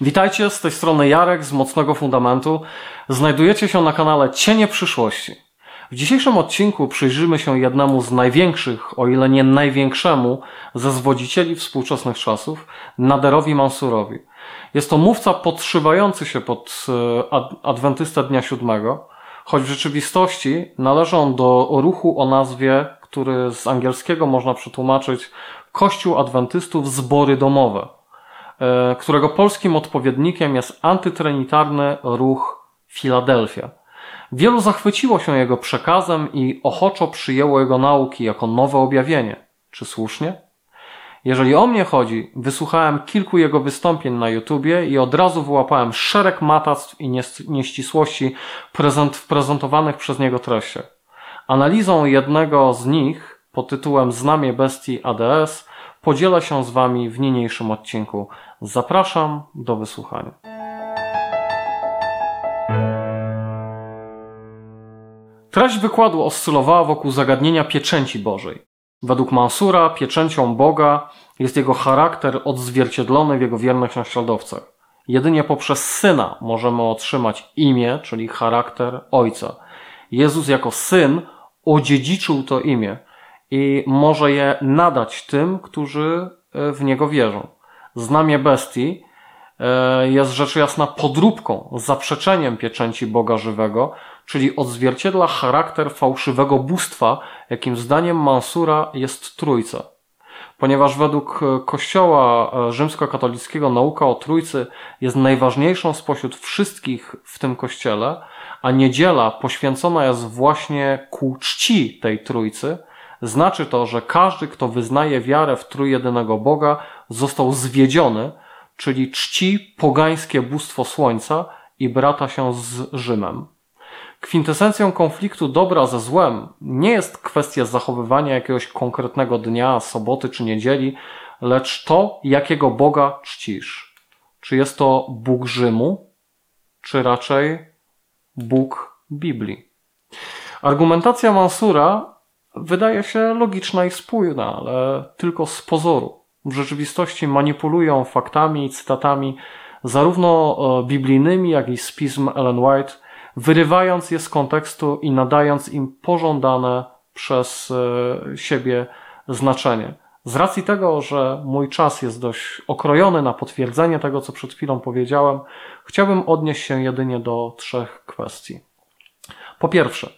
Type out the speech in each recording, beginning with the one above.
Witajcie, z tej strony Jarek z Mocnego Fundamentu. Znajdujecie się na kanale Cienie Przyszłości. W dzisiejszym odcinku przyjrzymy się jednemu z największych, o ile nie największemu, ze zwodzicieli współczesnych czasów, Naderowi Mansurowi. Jest to mówca podszywający się pod e, adwentystę Dnia Siódmego, choć w rzeczywistości należy on do ruchu o nazwie, który z angielskiego można przetłumaczyć Kościół Adwentystów Zbory Domowe. E, którego polskim odpowiednikiem jest antytrinitarny ruch Filadelfia. Wielu zachwyciło się jego przekazem i ochoczo przyjęło jego nauki jako nowe objawienie. Czy słusznie? Jeżeli o mnie chodzi, wysłuchałem kilku jego wystąpień na YouTubie i od razu wyłapałem szereg matactw i nieścisłości prezent, w prezentowanych przez niego treściach. Analizą jednego z nich pod tytułem Znamie Bestii ADS podzielę się z Wami w niniejszym odcinku. Zapraszam do wysłuchania. Treść wykładu oscylowała wokół zagadnienia pieczęci Bożej. Według Mansura pieczęcią Boga jest jego charakter odzwierciedlony w jego wiernych naśladowcach. Jedynie poprzez Syna możemy otrzymać imię, czyli charakter Ojca. Jezus jako Syn odziedziczył to imię i może je nadać tym, którzy e, w Niego wierzą. Znamie bestii e, jest rzecz jasna podróbką, zaprzeczeniem pieczęci Boga żywego, czyli odzwierciedla charakter fałszywego bóstwa, jakim zdaniem Mansura jest Trójca. Ponieważ według e, Kościoła rzymskokatolickiego nauka o Trójcy jest najważniejszą spośród wszystkich w tym Kościele, a niedziela poświęcona jest właśnie ku czci tej Trójcy, Znaczy to, że każdy, kto wyznaje wiarę w trójjedynego Boga, został zwiedziony, czyli czci pogańskie bóstwo słońca i brata się z Rzymem. Kwintesencją konfliktu dobra ze złem nie jest kwestia zachowywania jakiegoś konkretnego dnia, soboty czy niedzieli, lecz to, jakiego Boga czcisz. Czy jest to Bóg Rzymu, czy raczej Bóg Biblii? Argumentacja Mansura wydaje się logiczna i spójna, ale tylko z pozoru. W rzeczywistości manipulują faktami i cytatami zarówno e, biblijnymi, jak i z pism Ellen White, wyrywając je z kontekstu i nadając im pożądane przez e, siebie znaczenie. Z racji tego, że mój czas jest dość okrojony na potwierdzenie tego, co przed chwilą powiedziałem, chciałbym odnieść się jedynie do trzech kwestii. Po pierwsze,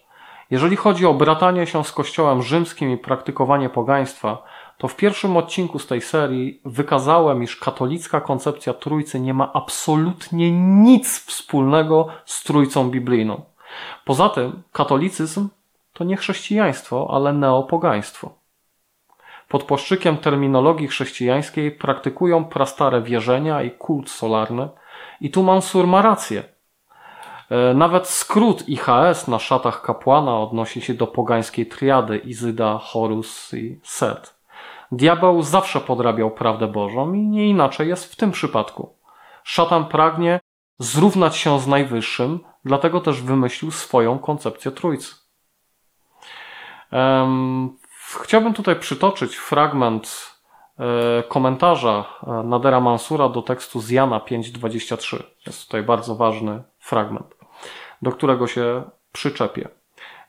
jeżeli chodzi o bratanie się z Kościołem rzymskim i praktykowanie pogaństwa, to w pierwszym odcinku z tej serii wykazałem, iż katolicka koncepcja Trójcy nie ma absolutnie nic wspólnego z Trójcą biblijną. Poza tym katolicyzm to nie chrześcijaństwo, ale neopogaństwo. Pod płaszczykiem terminologii chrześcijańskiej praktykują prastare wierzenia i kult solarny i tu Mansur ma rację. E, nawet skrót IHS na szatach kapłana odnosi się do pogańskiej triady Izyda, Horus i Set. Diabeł zawsze podrabiał prawdę Bożą i nie inaczej jest w tym przypadku. Szatan pragnie zrównać się z Najwyższym, dlatego też wymyślił swoją koncepcję Trójcy. chciałbym tutaj przytoczyć fragment e, komentarza e, Nadera Mansura do tekstu z Jana 5:23. Jest tutaj bardzo ważny fragment do którego się przyczepię.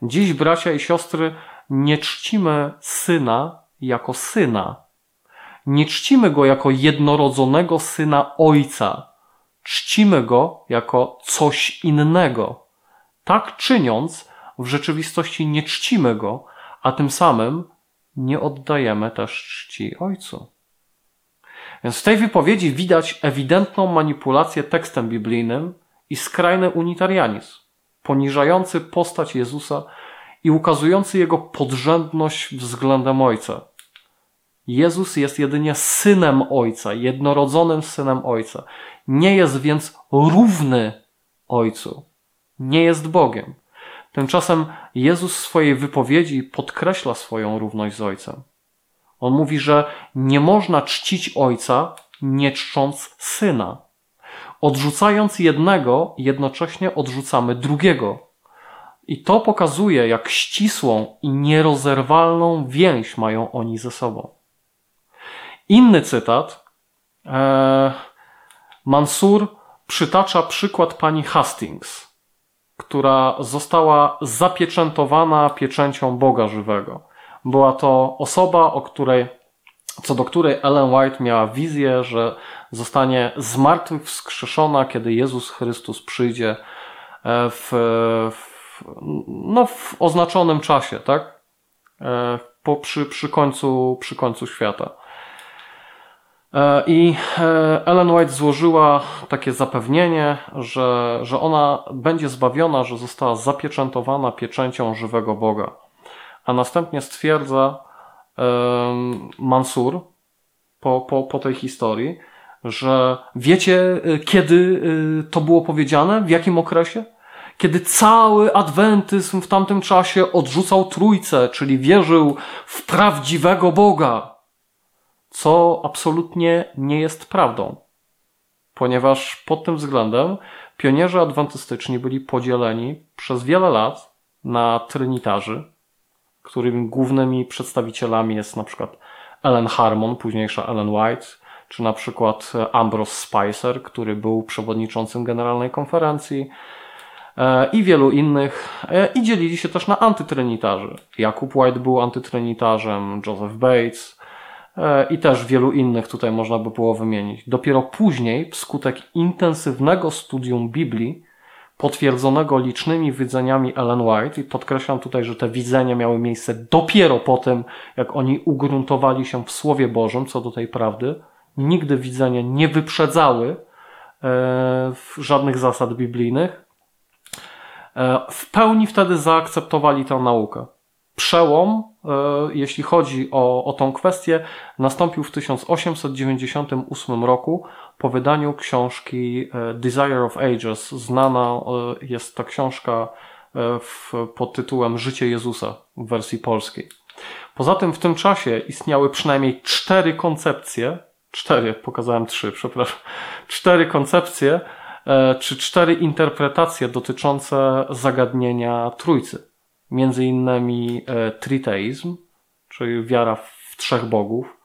Dziś, bracia i siostry, nie czcimy syna jako syna. Nie czcimy go jako jednorodzonego syna ojca. Czcimy go jako coś innego. Tak czyniąc, w rzeczywistości nie czcimy go, a tym samym nie oddajemy też czci ojcu. Więc w tej wypowiedzi widać ewidentną manipulację tekstem biblijnym i skrajny unitarianizm poniżający postać Jezusa i ukazujący jego podrzędność względem Ojca. Jezus jest jedynie synem Ojca, jednorodzonym synem Ojca. Nie jest więc równy Ojcu. Nie jest Bogiem. Tymczasem Jezus w swojej wypowiedzi podkreśla swoją równość z Ojcem. On mówi, że nie można czcić Ojca, nie czcząc Syna. Odrzucając jednego, jednocześnie odrzucamy drugiego. I to pokazuje, jak ścisłą i nierozerwalną więź mają oni ze sobą. Inny cytat e, Mansur przytacza przykład pani Hastings, która została zapieczętowana pieczęcią Boga żywego. Była to osoba, o której, co do której Ellen White miała wizję, że zostanie zmartwychwskrzeszona, kiedy Jezus Chrystus przyjdzie e, w, w, no, w oznaczonym czasie, tak? E, po, przy, przy, końcu, przy końcu świata. E, I Ellen White złożyła takie zapewnienie, że, że ona będzie zbawiona, że została zapieczętowana pieczęcią żywego Boga. A następnie stwierdza Mansur po, po, po tej historii, że wiecie, y, kiedy y, to było powiedziane, w jakim okresie? Kiedy cały adwentyzm w tamtym czasie odrzucał trójcę, czyli wierzył w prawdziwego Boga, co absolutnie nie jest prawdą, ponieważ pod tym względem pionierzy adwentystyczni byli podzieleni przez wiele lat na trynitarzy, którymi głównymi przedstawicielami jest na przykład Ellen Harmon, późniejsza Ellen White, czy na przykład Ambrose Spicer, który był przewodniczącym Generalnej Konferencji e, i wielu innych. E, I dzielili się też na antytrenitarzy. Jakub White był antytrenitarzem, Joseph Bates e, i też wielu innych tutaj można by było wymienić. Dopiero później, wskutek intensywnego studium Biblii, potwierdzonego licznymi widzeniami Ellen White. I podkreślam tutaj, że te widzenia miały miejsce dopiero po tym, jak oni ugruntowali się w Słowie Bożym co do tej prawdy, nigdy widzenia nie wyprzedzały e, żadnych zasad biblijnych, e, w pełni wtedy zaakceptowali tę naukę. Przełom, e, jeśli chodzi o, o tą kwestię, nastąpił w 1898 roku po wydaniu książki Desire of Ages. Znana jest ta książka w, pod tytułem Życie Jezusa w wersji polskiej. Poza tym w tym czasie istniały przynajmniej cztery koncepcje cztery, pokazałem trzy, przepraszam, cztery koncepcje, e, czy cztery interpretacje dotyczące zagadnienia trójcy. Między innymi e, triteizm, czyli wiara w trzech bogów,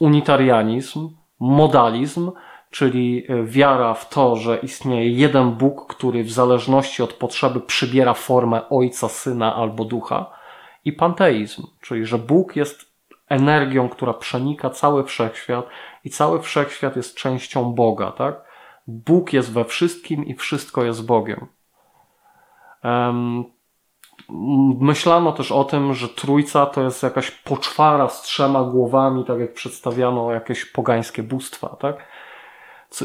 unitarianizm, modalizm, czyli e, wiara w to, że istnieje jeden Bóg, który w zależności od potrzeby przybiera formę Ojca, Syna albo Ducha, i panteizm, czyli że Bóg jest energią, która przenika cały wszechświat i cały wszechświat jest częścią Boga, tak? Bóg jest we wszystkim i wszystko jest Bogiem. Myślano też o tym, że trójca to jest jakaś poczwara z trzema głowami, tak jak przedstawiano jakieś pogańskie bóstwa, tak?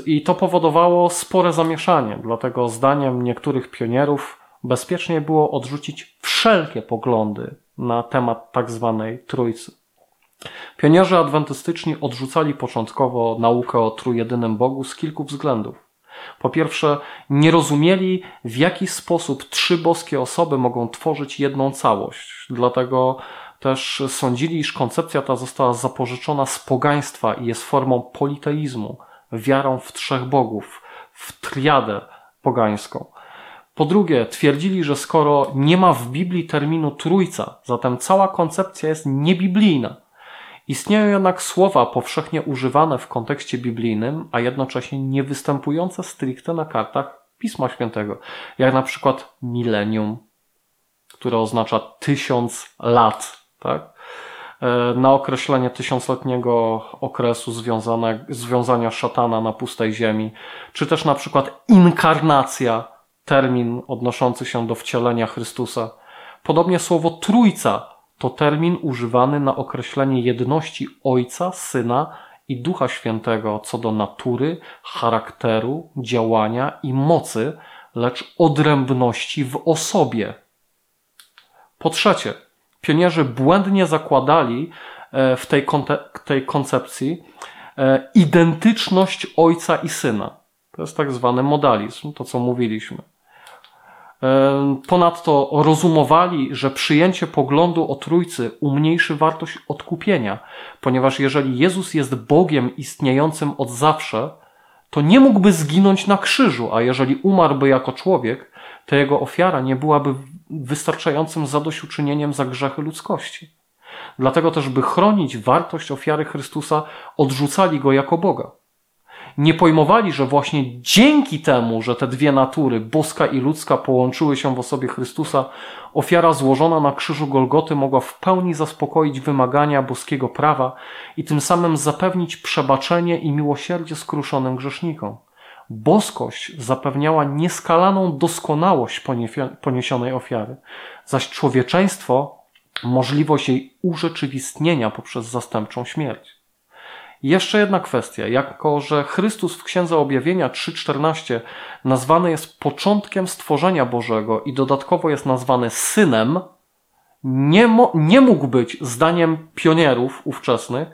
I to powodowało spore zamieszanie, dlatego zdaniem niektórych pionierów bezpiecznie było odrzucić wszelkie poglądy na temat tak zwanej trójcy. Pionierzy adwentystyczni odrzucali początkowo naukę o trójjedynym Bogu z kilku względów. Po pierwsze, nie rozumieli, w jaki sposób trzy boskie osoby mogą tworzyć jedną całość. Dlatego też sądzili, iż koncepcja ta została zapożyczona z pogaństwa i jest formą politeizmu, wiarą w trzech bogów, w triadę pogańską. Po drugie, twierdzili, że skoro nie ma w Biblii terminu trójca, zatem cała koncepcja jest niebiblijna. Istnieją jednak słowa powszechnie używane w kontekście biblijnym, a jednocześnie nie występujące stricte na kartach Pisma Świętego, jak na przykład milenium, które oznacza tysiąc lat, tak? E, na określenie tysiącletniego okresu związane, związania szatana na pustej ziemi, czy też na przykład inkarnacja, termin odnoszący się do wcielenia Chrystusa. Podobnie słowo trójca to termin używany na określenie jedności Ojca, Syna i Ducha Świętego co do natury, charakteru, działania i mocy, lecz odrębności w osobie. Po trzecie, pionierzy błędnie zakładali e, w tej, tej koncepcji e, identyczność Ojca i Syna. To jest tak zwany modalizm, to co mówiliśmy. Ponadto rozumowali, że przyjęcie poglądu o Trójcy umniejszy wartość odkupienia, ponieważ jeżeli Jezus jest Bogiem istniejącym od zawsze, to nie mógłby zginąć na krzyżu, a jeżeli umarłby jako człowiek, to jego ofiara nie byłaby wystarczającym zadośćuczynieniem za grzechy ludzkości. Dlatego też, by chronić wartość ofiary Chrystusa, odrzucali go jako Boga. Nie pojmowali, że właśnie dzięki temu, że te dwie natury, boska i ludzka, połączyły się w osobie Chrystusa, ofiara złożona na krzyżu Golgoty mogła w pełni zaspokoić wymagania boskiego prawa i tym samym zapewnić przebaczenie i miłosierdzie skruszonym grzesznikom. Boskość zapewniała nieskalaną doskonałość poniesionej ofiary, zaś człowieczeństwo możliwość jej urzeczywistnienia poprzez zastępczą śmierć. Jeszcze jedna kwestia. Jako, że Chrystus w Księdze Objawienia 3.14 nazwany jest początkiem stworzenia Bożego i dodatkowo jest nazwany synem, nie, nie mógł być, zdaniem pionierów ówczesnych,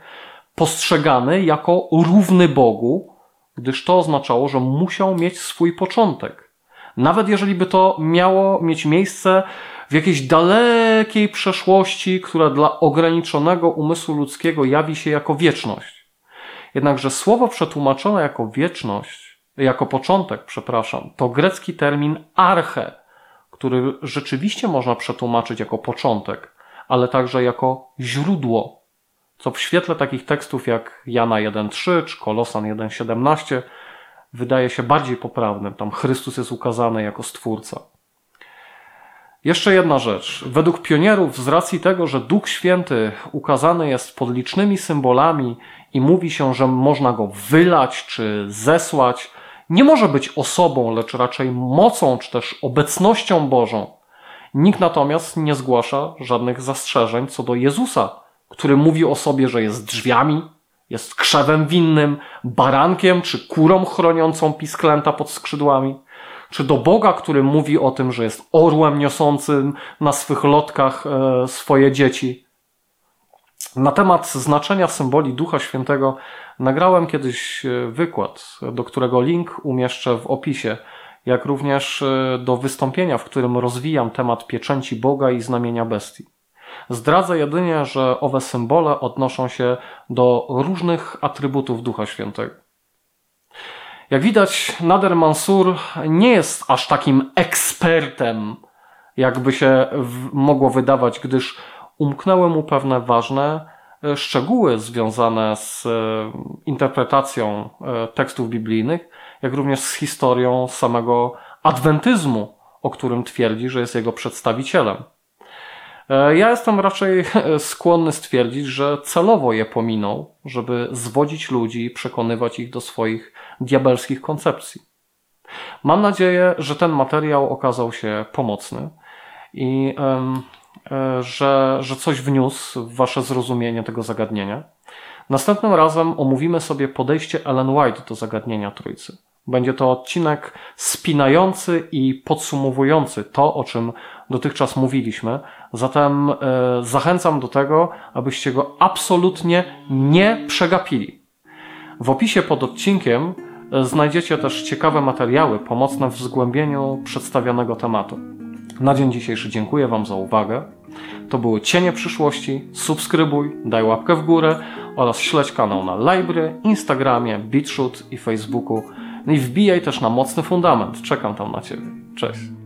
postrzegany jako równy Bogu, gdyż to oznaczało, że musiał mieć swój początek. Nawet jeżeli by to miało mieć miejsce w jakiejś dalekiej przeszłości, która dla ograniczonego umysłu ludzkiego jawi się jako wieczność. Jednakże słowo przetłumaczone jako wieczność, jako początek, przepraszam, to grecki termin arche, który rzeczywiście można przetłumaczyć jako początek, ale także jako źródło, co w świetle takich tekstów jak Jana 1.3 czy Kolosan 1.17 wydaje się bardziej poprawnym. Tam Chrystus jest ukazany jako Stwórca. Jeszcze jedna rzecz. Według pionierów, z racji tego, że Duch Święty ukazany jest pod licznymi symbolami i mówi się, że można go wylać czy zesłać, nie może być osobą, lecz raczej mocą czy też obecnością Bożą. Nikt natomiast nie zgłasza żadnych zastrzeżeń co do Jezusa, który mówi o sobie, że jest drzwiami, jest krzewem winnym, barankiem czy kurą chroniącą pisklęta pod skrzydłami czy do Boga, który mówi o tym, że jest orłem niosącym na swych lotkach e, swoje dzieci. Na temat znaczenia symboli Ducha Świętego nagrałem kiedyś e, wykład, do którego link umieszczę w opisie, jak również e, do wystąpienia, w którym rozwijam temat pieczęci Boga i znamienia bestii. Zdradzę jedynie, że owe symbole odnoszą się do różnych atrybutów Ducha Świętego. Jak widać, Nader Mansur nie jest aż takim ekspertem, jakby się mogło wydawać, gdyż umknęły mu pewne ważne e, szczegóły związane z e, interpretacją e, tekstów biblijnych, jak również z historią samego adwentyzmu, o którym twierdzi, że jest jego przedstawicielem. Ja jestem raczej skłonny stwierdzić, że celowo je pominął, żeby zwodzić ludzi i przekonywać ich do swoich diabelskich koncepcji. Mam nadzieję, że ten materiał okazał się pomocny i e, że, że coś wniósł w Wasze zrozumienie tego zagadnienia. Następnym razem omówimy sobie podejście Ellen White do zagadnienia Trójcy. Będzie to odcinek spinający i podsumowujący to, o czym dotychczas mówiliśmy. Zatem e, zachęcam do tego, abyście go absolutnie nie przegapili. W opisie pod odcinkiem e, znajdziecie też ciekawe materiały pomocne w zgłębieniu przedstawionego tematu. Na dzień dzisiejszy dziękuję Wam za uwagę. To były Cienie Przyszłości. Subskrybuj, daj łapkę w górę oraz śledź kanał na Libry, Instagramie, BitShoot i Facebooku. No i wbijaj też na mocny fundament. Czekam tam na Ciebie. Cześć.